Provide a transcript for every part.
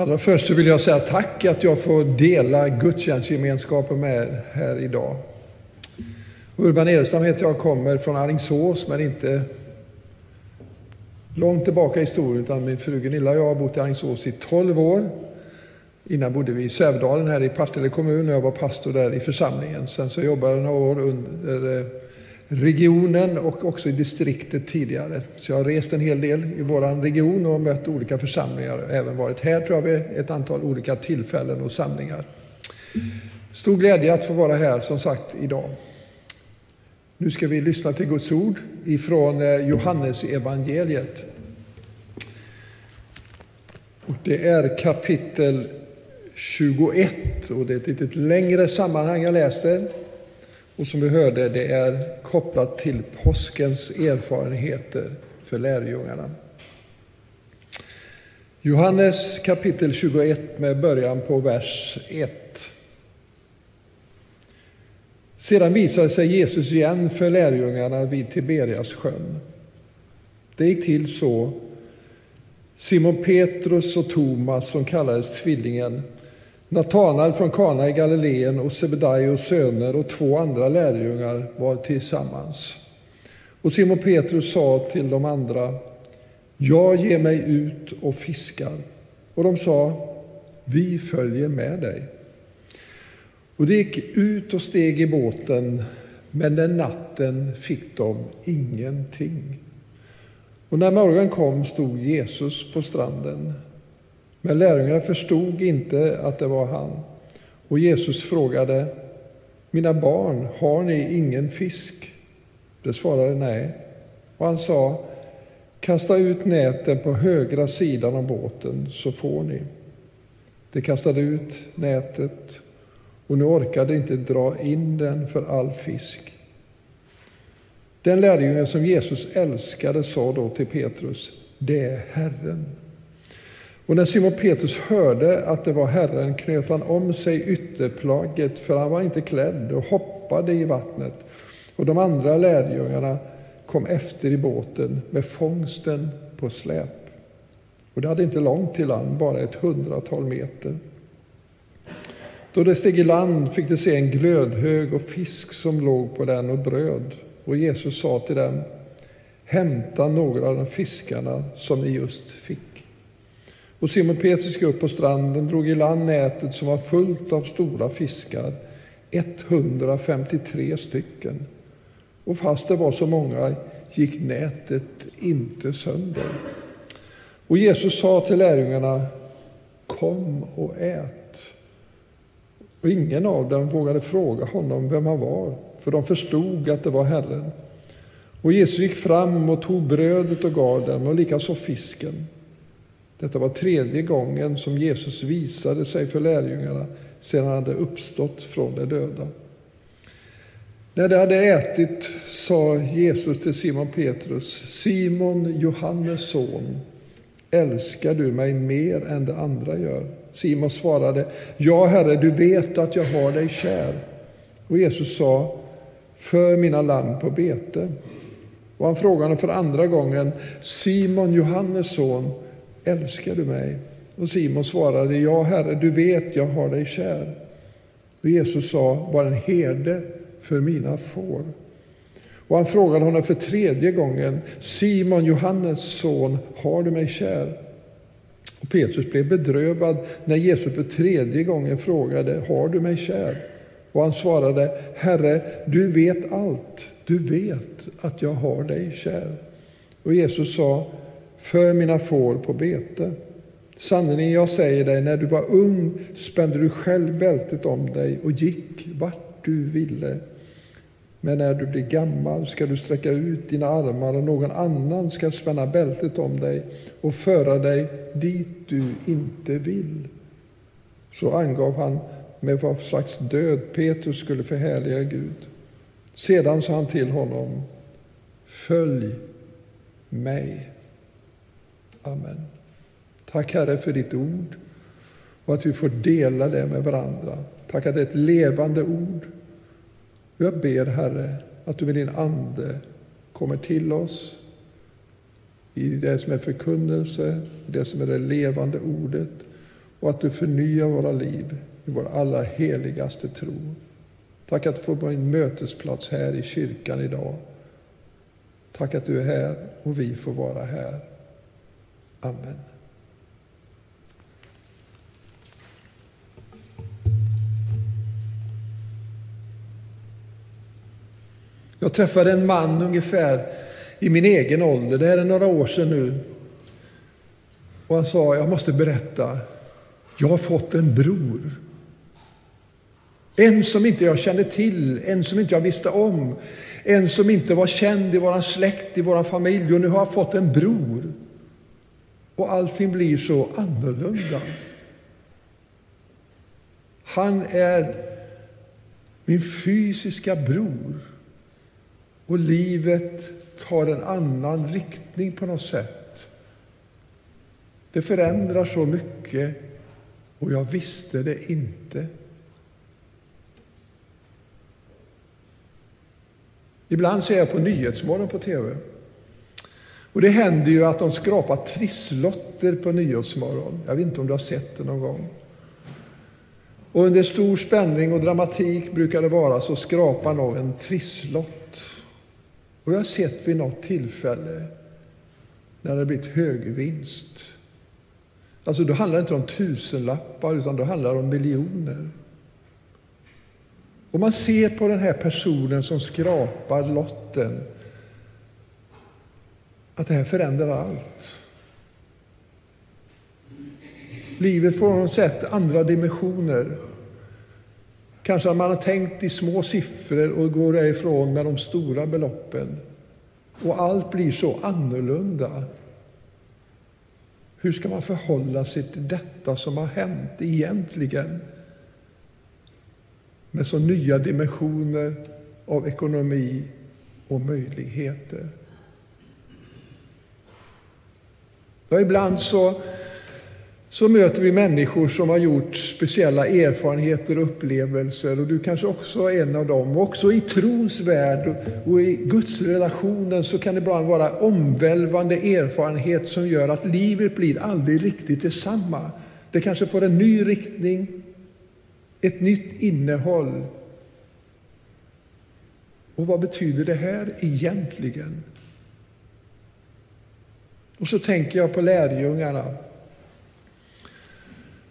Allra först så vill jag säga tack att jag får dela gudstjänstgemenskapen med er här idag. Urban Edelstam heter jag, kommer från Alingsås men inte långt tillbaka i historien utan min fru Gunilla och jag har bott i Alingsås i 12 år. Innan bodde vi i Sävdalen här i Partille kommun och jag var pastor där i församlingen. Sen så jobbade jag några år under eh, regionen och också i distriktet tidigare. Så jag har rest en hel del i vår region och mött olika församlingar. Även varit här tror jag vid ett antal olika tillfällen och samlingar. Stor glädje att få vara här som sagt idag. Nu ska vi lyssna till Guds ord ifrån eh, Johannes evangeliet. Och det är kapitel 21 och det är ett lite längre sammanhang jag läser. Och som vi hörde, det är kopplat till påskens erfarenheter för lärjungarna. Johannes kapitel 21 med början på vers 1. Sedan visade sig Jesus igen för lärjungarna vid Tiberias sjön. Det gick till så. Simon Petrus och Thomas, som kallades Tvillingen, Natanael från Kana i Galileen och Sebedaios söner och två andra lärjungar var tillsammans. Och Simon Petrus sa till de andra, jag ger mig ut och fiskar. Och de sa, vi följer med dig. Och de gick ut och steg i båten, men den natten fick de ingenting. Och när morgonen kom stod Jesus på stranden. Men lärjungarna förstod inte att det var han. Och Jesus frågade, mina barn, har ni ingen fisk? De svarade nej. Och han sa, kasta ut näten på högra sidan av båten så får ni. De kastade ut nätet och nu orkade inte dra in den för all fisk. Den lärjunge som Jesus älskade sa då till Petrus, det är Herren. Och när Simon Petrus hörde att det var Herren knöt han om sig ytterplagget, för han var inte klädd, och hoppade i vattnet. Och de andra lärjungarna kom efter i båten med fångsten på släp. Och det hade inte långt till land, bara ett hundratal meter. Då de steg i land fick de se en glödhög och fisk som låg på den och bröd. Och Jesus sa till dem, hämta några av de fiskarna som ni just fick. Och Simon Petrus gick upp på stranden, drog i land nätet som var fullt av stora fiskar, 153 stycken. Och fast det var så många gick nätet inte sönder. Och Jesus sa till lärjungarna, kom och ät. Och ingen av dem vågade fråga honom vem han var, för de förstod att det var Herren. Och Jesus gick fram och tog brödet och gav dem, och likaså fisken. Detta var tredje gången som Jesus visade sig för lärjungarna sedan han hade uppstått från de döda. När de hade ätit sa Jesus till Simon Petrus, Simon, Johannes son, älskar du mig mer än de andra gör? Simon svarade, ja, Herre, du vet att jag har dig kär. Och Jesus sa, för mina lamm på bete. Och han frågade för andra gången, Simon, Johannes son, älskar du mig? Och Simon svarade, ja Herre, du vet jag har dig kär. Och Jesus sa, var en herde för mina får. Och han frågade honom för tredje gången, Simon, Johannes son, har du mig kär? Och Petrus blev bedrövad när Jesus för tredje gången frågade, har du mig kär? Och han svarade, Herre, du vet allt, du vet att jag har dig kär. Och Jesus sa, för mina får på bete. Sanningen jag säger dig, när du var ung spände du själv bältet om dig och gick vart du ville. Men när du blir gammal ska du sträcka ut dina armar och någon annan ska spänna bältet om dig och föra dig dit du inte vill. Så angav han med vad slags död Petrus skulle förhärliga Gud. Sedan sa han till honom, följ mig. Amen. Tack Herre för ditt ord och att vi får dela det med varandra. Tack att det är ett levande ord. Jag ber Herre att du med din Ande kommer till oss i det som är förkunnelse, i det som är det levande ordet och att du förnyar våra liv i vår allra heligaste tro. Tack att du får vara en mötesplats här i kyrkan idag. Tack att du är här och vi får vara här. Amen. Jag träffade en man ungefär i min egen ålder, det här är några år sedan nu. Och han sa, jag måste berätta, jag har fått en bror. En som inte jag kände till, en som inte jag visste om, en som inte var känd i vår släkt, i vår familj. Och nu har jag fått en bror. Och allting blir så annorlunda. Han är min fysiska bror. Och livet tar en annan riktning på något sätt. Det förändrar så mycket och jag visste det inte. Ibland ser jag på Nyhetsmorgon på tv. Och det händer ju att de skrapar trisslotter på Nyhetsmorgon. Jag vet inte om du har sett det någon gång. Och under stor spänning och dramatik brukar det vara så skrapar någon en trisslott. Och jag har sett vid något tillfälle när det blivit högvinst. Alltså då handlar det inte om tusenlappar, utan då handlar det om miljoner. Och man ser på den här personen som skrapar lotten att det här förändrar allt. Livet får på något sätt andra dimensioner. Kanske man har tänkt i små siffror och går därifrån med de stora beloppen. Och allt blir så annorlunda. Hur ska man förhålla sig till detta som har hänt egentligen? Med så nya dimensioner av ekonomi och möjligheter. Ja, ibland så så möter vi människor som har gjort speciella erfarenheter och upplevelser. Och du kanske också är en av dem. också i trons värld och i Guds relationen så kan det ibland vara omvälvande erfarenhet som gör att livet blir aldrig riktigt detsamma. Det kanske får en ny riktning, ett nytt innehåll. Och vad betyder det här egentligen? Och så tänker jag på lärjungarna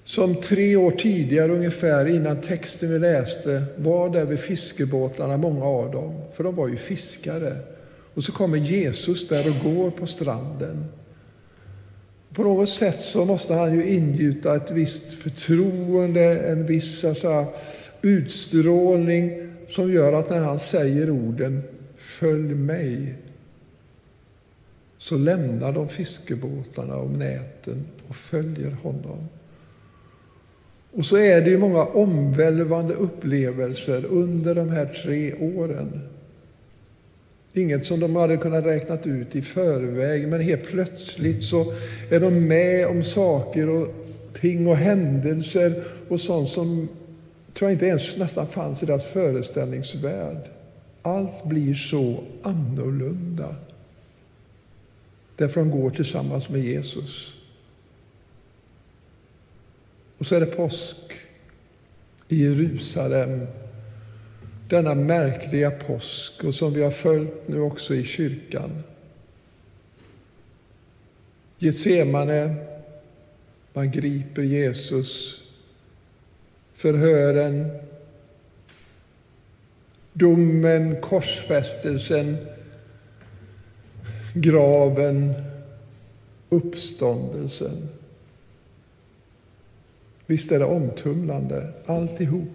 som tre år tidigare ungefär, innan texten vi läste, var där vid fiskebåtarna, många av dem, för de var ju fiskare. Och så kommer Jesus där och går på stranden. På något sätt så måste han ju ingjuta ett visst förtroende, en viss alltså, utstrålning som gör att när han säger orden ”Följ mig” så lämnar de fiskebåtarna och näten och följer honom. Och så är det ju många omvälvande upplevelser under de här tre åren. Inget som de hade kunnat räkna ut i förväg, men helt plötsligt så är de med om saker och ting och händelser och sånt som tror jag inte ens nästan fanns i deras föreställningsvärld. Allt blir så annorlunda därför de går tillsammans med Jesus. Och så är det påsk i Jerusalem. Denna märkliga påsk och som vi har följt nu också i kyrkan. Getsemane, man griper Jesus. Förhören, domen, korsfästelsen, graven, uppståndelsen. Visst är det omtumlande, alltihop.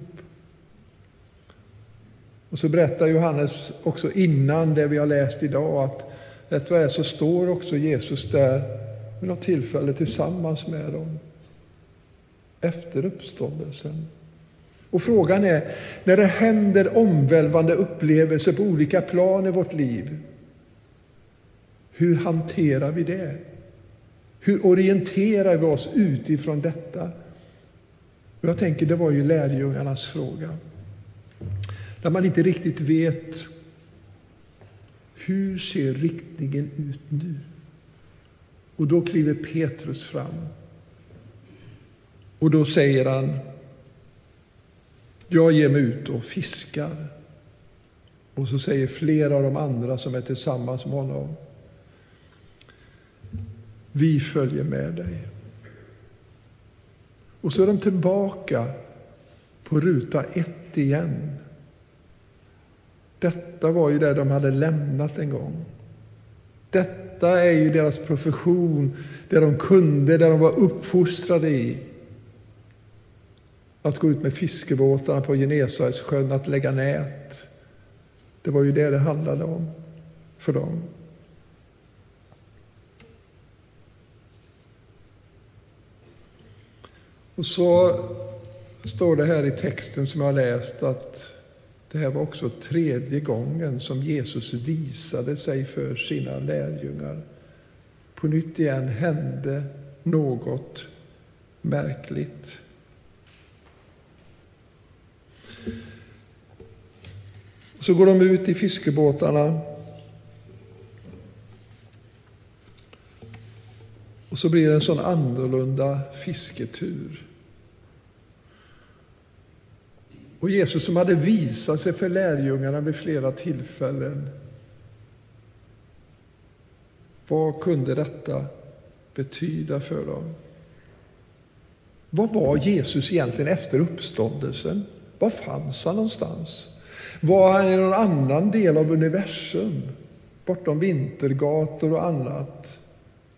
Och så berättar Johannes också innan det vi har läst idag att rätt vad det är så står också Jesus där vid något tillfälle tillsammans med dem efter uppståndelsen. Och frågan är, när det händer omvälvande upplevelser på olika plan i vårt liv, hur hanterar vi det? Hur orienterar vi oss utifrån detta? Jag tänker, det var ju lärjungarnas fråga. När man inte riktigt vet hur ser riktningen ut nu? Och då kliver Petrus fram. Och då säger han, jag ger mig ut och fiskar. Och så säger flera av de andra som är tillsammans med honom, vi följer med dig. Och så är de tillbaka på ruta ett igen. Detta var ju det de hade lämnat en gång. Detta är ju deras profession, det de kunde, det de var uppfostrade i. Att gå ut med fiskebåtarna på Genesaretssjön, att lägga nät. Det var ju det det handlade om för dem. Och så står det här i texten som jag har läst att det här var också tredje gången som Jesus visade sig för sina lärjungar. På nytt igen hände något märkligt. Så går de ut i fiskebåtarna. Och så blir det en sån annorlunda fisketur. Och Jesus som hade visat sig för lärjungarna vid flera tillfällen. Vad kunde detta betyda för dem? Vad var Jesus egentligen efter uppståndelsen? Var fanns han någonstans? Var han i någon annan del av universum? Bortom vintergator och annat?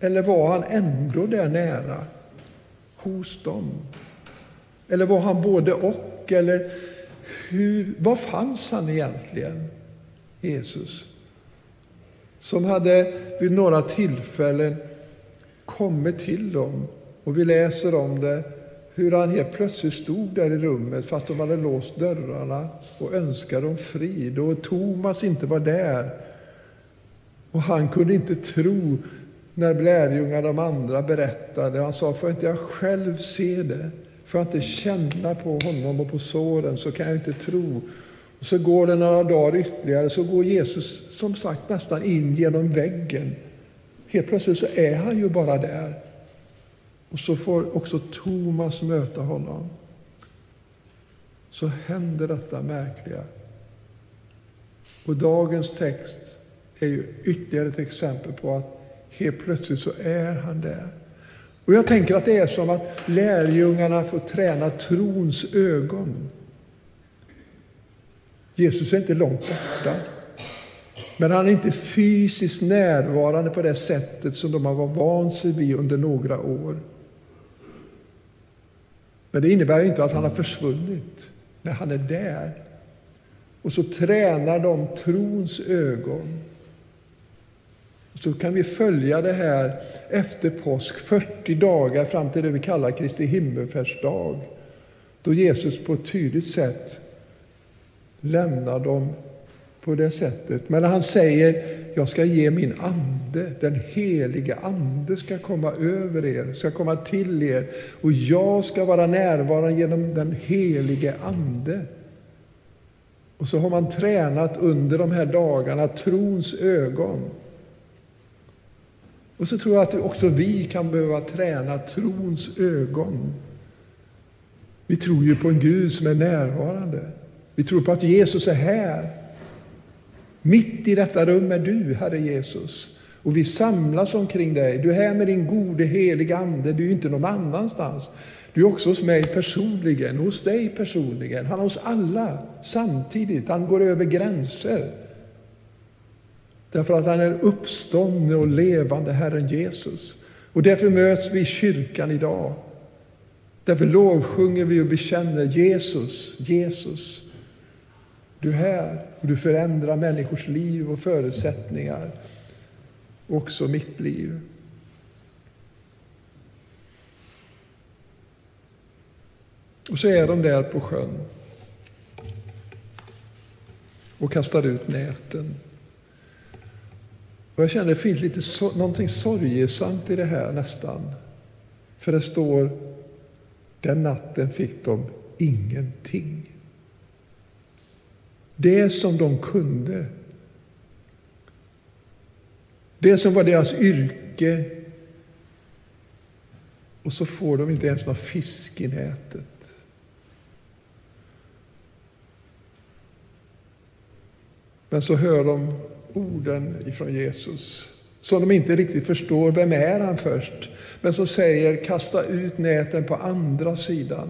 Eller var han ändå där nära? Hos dem? Eller var han både och? Eller hur, var fanns han egentligen, Jesus? Som hade vid några tillfällen kommit till dem. Och vi läser om det, hur han helt plötsligt stod där i rummet fast de hade låst dörrarna och önskade dem frid. Och Thomas inte var där. Och han kunde inte tro när lärjungarna, de andra, berättade. Han sa, får inte jag själv se det? Får jag inte känna på honom och på såren så kan jag inte tro. Och så går det några dagar ytterligare så går Jesus som sagt nästan in genom väggen. Helt plötsligt så är han ju bara där. Och så får också Thomas möta honom. Så händer detta märkliga. Och dagens text är ju ytterligare ett exempel på att helt plötsligt så är han där. Och jag tänker att det är som att lärjungarna får träna trons ögon. Jesus är inte långt borta. Men han är inte fysiskt närvarande på det sättet som de har varit van sig vid under några år. Men det innebär inte att han har försvunnit. när han är där. Och så tränar de trons ögon så kan vi följa det här efter påsk, 40 dagar fram till det vi kallar Kristi himmelfärdsdag. Då Jesus på ett tydligt sätt lämnar dem på det sättet. Men han säger, jag ska ge min ande, den helige ande ska komma över er, ska komma till er. Och jag ska vara närvarande genom den helige ande. Och så har man tränat under de här dagarna trons ögon. Och så tror jag att också vi kan behöva träna trons ögon. Vi tror ju på en Gud som är närvarande. Vi tror på att Jesus är här. Mitt i detta rum är du, Herre Jesus. Och vi samlas omkring dig. Du är här med din gode heliga Ande. Du är inte någon annanstans. Du är också hos mig personligen, hos dig personligen. Han är hos alla samtidigt. Han går över gränser. Därför att han är uppståndne och levande, Herren Jesus. Och därför möts vi i kyrkan idag. Därför lovsjunger vi och bekänner Jesus, Jesus. Du är här och du förändrar människors liv och förutsättningar. Också mitt liv. Och så är de där på sjön och kastar ut näten. Och jag känner att det finns lite so någonting sorgesamt i det här nästan. För det står, den natten fick de ingenting. Det som de kunde, det som var deras yrke Och så får de inte ens någon fisk i nätet. Men så hör de orden ifrån Jesus som de inte riktigt förstår. Vem är han först? Men som säger kasta ut näten på andra sidan.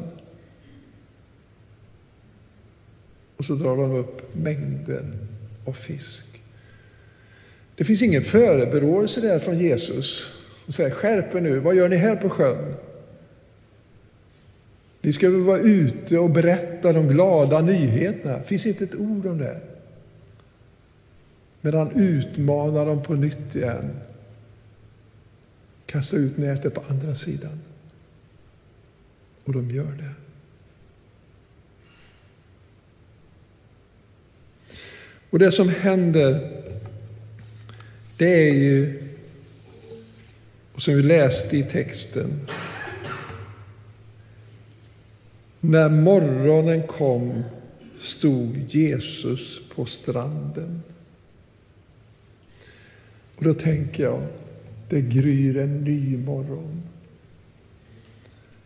Och så drar de upp mängden av fisk. Det finns ingen förebråelse där från Jesus. Och säger, skärp er nu, vad gör ni här på sjön? Ni ska väl vara ute och berätta de glada nyheterna. Det finns inte ett ord om det. Men han utmanar dem på nytt igen. Kasta ut nätet på andra sidan. Och de gör det. Och det som händer, det är ju, och som vi läste i texten, när morgonen kom stod Jesus på stranden. Och då tänker jag, det gryr en ny morgon.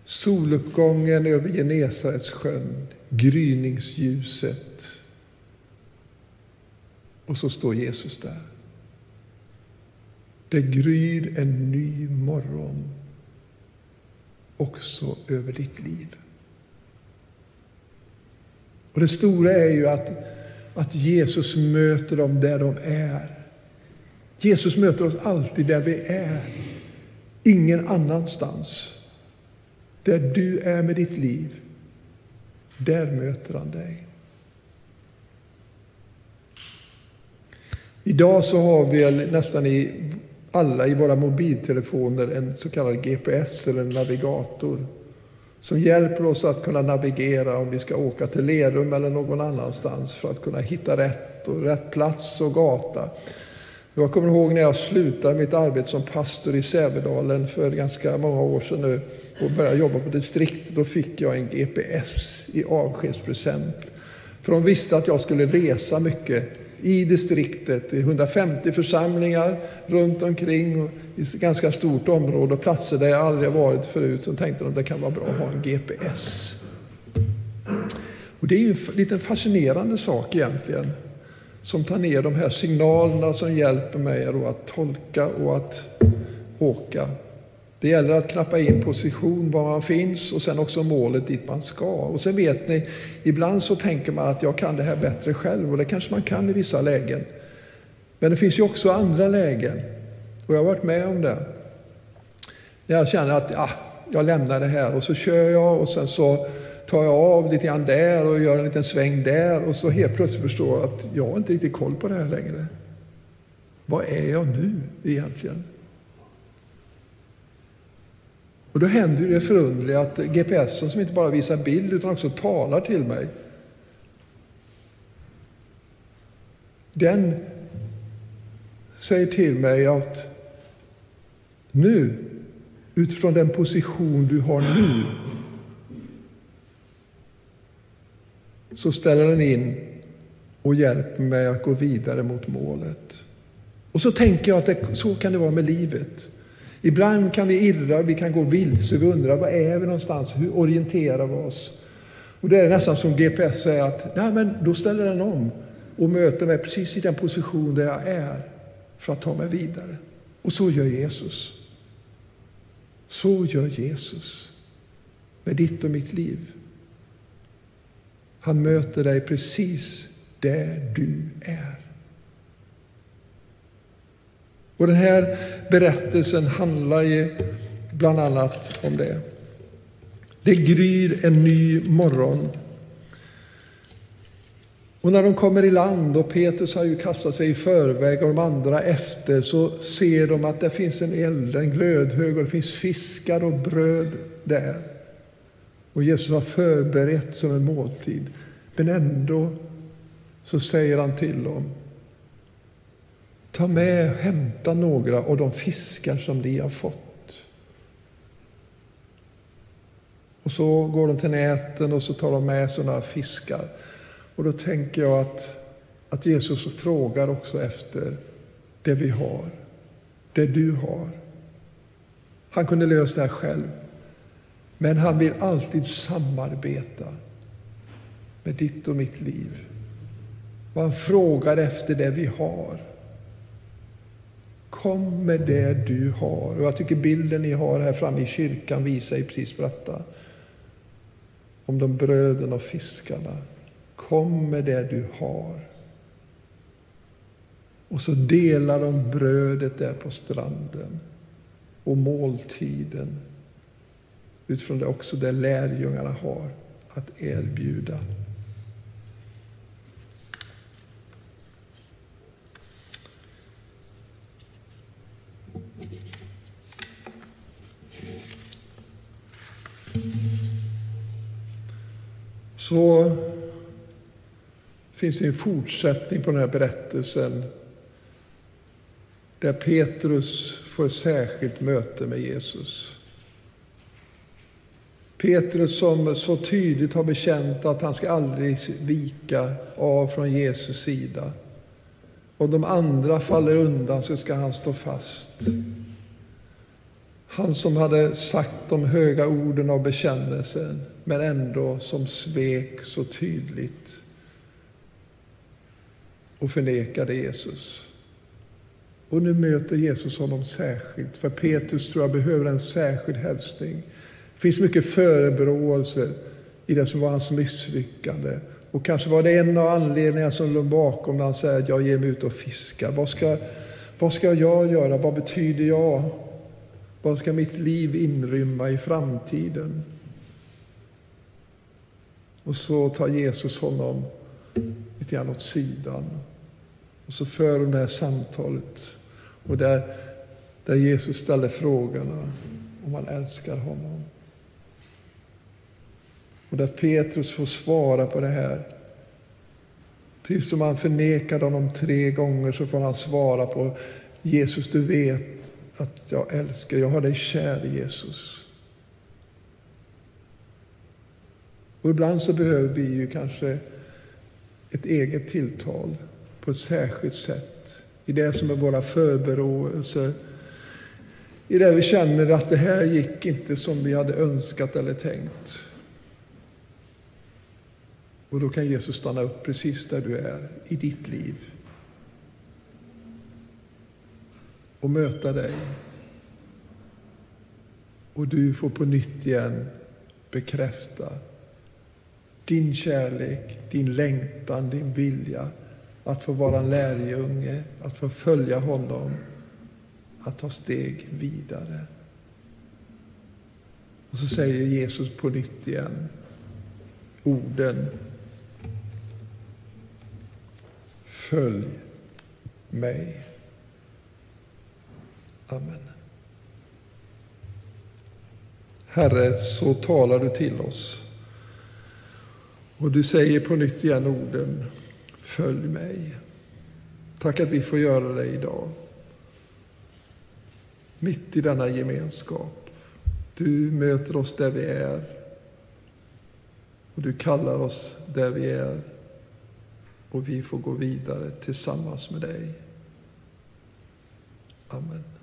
Soluppgången över Genesarets sjön, gryningsljuset. Och så står Jesus där. Det gryr en ny morgon också över ditt liv. Och det stora är ju att, att Jesus möter dem där de är. Jesus möter oss alltid där vi är, ingen annanstans. Där du är med ditt liv, där möter han dig. Idag så har vi nästan i alla i våra mobiltelefoner en så kallad GPS eller en navigator som hjälper oss att kunna navigera om vi ska åka till Lerum eller någon annanstans för att kunna hitta rätt och rätt plats och gata. Jag kommer ihåg när jag slutade mitt arbete som pastor i Sävedalen för ganska många år sedan nu och började jobba på distriktet. Då fick jag en GPS i avskedspresent. För de visste att jag skulle resa mycket i distriktet, i 150 församlingar runt omkring och i ett ganska stort område och platser där jag aldrig varit förut. Så tänkte de att det kan vara bra att ha en GPS. Och det är ju en liten fascinerande sak egentligen som tar ner de här signalerna som hjälper mig att tolka och att åka. Det gäller att knappa in position var man finns och sen också målet dit man ska. Och sen vet ni, ibland så tänker man att jag kan det här bättre själv och det kanske man kan i vissa lägen. Men det finns ju också andra lägen och jag har varit med om det. När jag känner att ah, jag lämnar det här och så kör jag och sen så tar jag av lite grann där och gör en liten sväng där och så helt plötsligt förstår jag att jag har inte riktigt koll på det här längre. Vad är jag nu egentligen? Och då händer det förundliga att GPSen som inte bara visar bild utan också talar till mig. Den säger till mig att nu, utifrån den position du har nu, så ställer den in och hjälper mig att gå vidare mot målet. Och så tänker jag att det, så kan det vara med livet. Ibland kan vi irra, vi kan gå vilse, vi undrar var är vi någonstans, hur orienterar vi oss? Och det är nästan som GPS säger att nej, men då ställer den om och möter mig precis i den position där jag är för att ta mig vidare. Och så gör Jesus. Så gör Jesus med ditt och mitt liv. Han möter dig precis där du är. Och den här berättelsen handlar ju bland annat om det. Det gryr en ny morgon. Och när de kommer i land, och Petrus har ju kastat sig i förväg och de andra efter, så ser de att det finns en eld, en glödhög och det finns fiskar och bröd där. Och Jesus har förberett som en måltid. Men ändå så säger han till dem, ta med och hämta några av de fiskar som ni har fått. Och så går de till näten och så tar de med sig några fiskar. Och då tänker jag att, att Jesus frågar också efter det vi har, det du har. Han kunde lösa det här själv. Men han vill alltid samarbeta med ditt och mitt liv. Och han frågar efter det vi har. Kom med det du har. Och jag tycker bilden ni har här framme i kyrkan visar ju precis på detta. Om de bröden och fiskarna. Kom med det du har. Och så delar de brödet där på stranden och måltiden utifrån det också det lärjungarna har att erbjuda. Så finns det en fortsättning på den här berättelsen där Petrus får ett särskilt möte med Jesus. Petrus som så tydligt har bekänt att han ska aldrig vika av från Jesus sida. Om de andra faller undan så ska han stå fast. Han som hade sagt de höga orden av bekännelsen, men ändå som svek så tydligt och förnekade Jesus. Och nu möter Jesus honom särskilt, för Petrus tror jag behöver en särskild hälsning. Det finns mycket förebråelser i det som var hans misslyckande. Och kanske var det en av anledningarna som låg bakom när han säger att jag ger mig ut och fiskar. Vad ska, vad ska jag göra? Vad betyder jag? Vad ska mitt liv inrymma i framtiden? Och så tar Jesus honom lite grann åt sidan. Och så för de det här samtalet. Och där, där Jesus ställer frågorna om han älskar honom. Och där Petrus får svara på det här. Precis som han förnekade honom tre gånger så får han svara på Jesus, du vet att jag älskar, jag har dig kär Jesus. Och ibland så behöver vi ju kanske ett eget tilltal på ett särskilt sätt i det som är våra förberåelser, i det vi känner att det här gick inte som vi hade önskat eller tänkt. Och då kan Jesus stanna upp precis där du är i ditt liv och möta dig. Och du får på nytt igen bekräfta din kärlek, din längtan, din vilja att få vara en lärjunge, att få följa honom, att ta steg vidare. Och så säger Jesus på nytt igen orden Följ mig. Amen. Herre, så talar du till oss. Och du säger på nytt igen orden Följ mig. Tack att vi får göra det idag. Mitt i denna gemenskap. Du möter oss där vi är. Och du kallar oss där vi är. Och vi får gå vidare tillsammans med dig. Amen.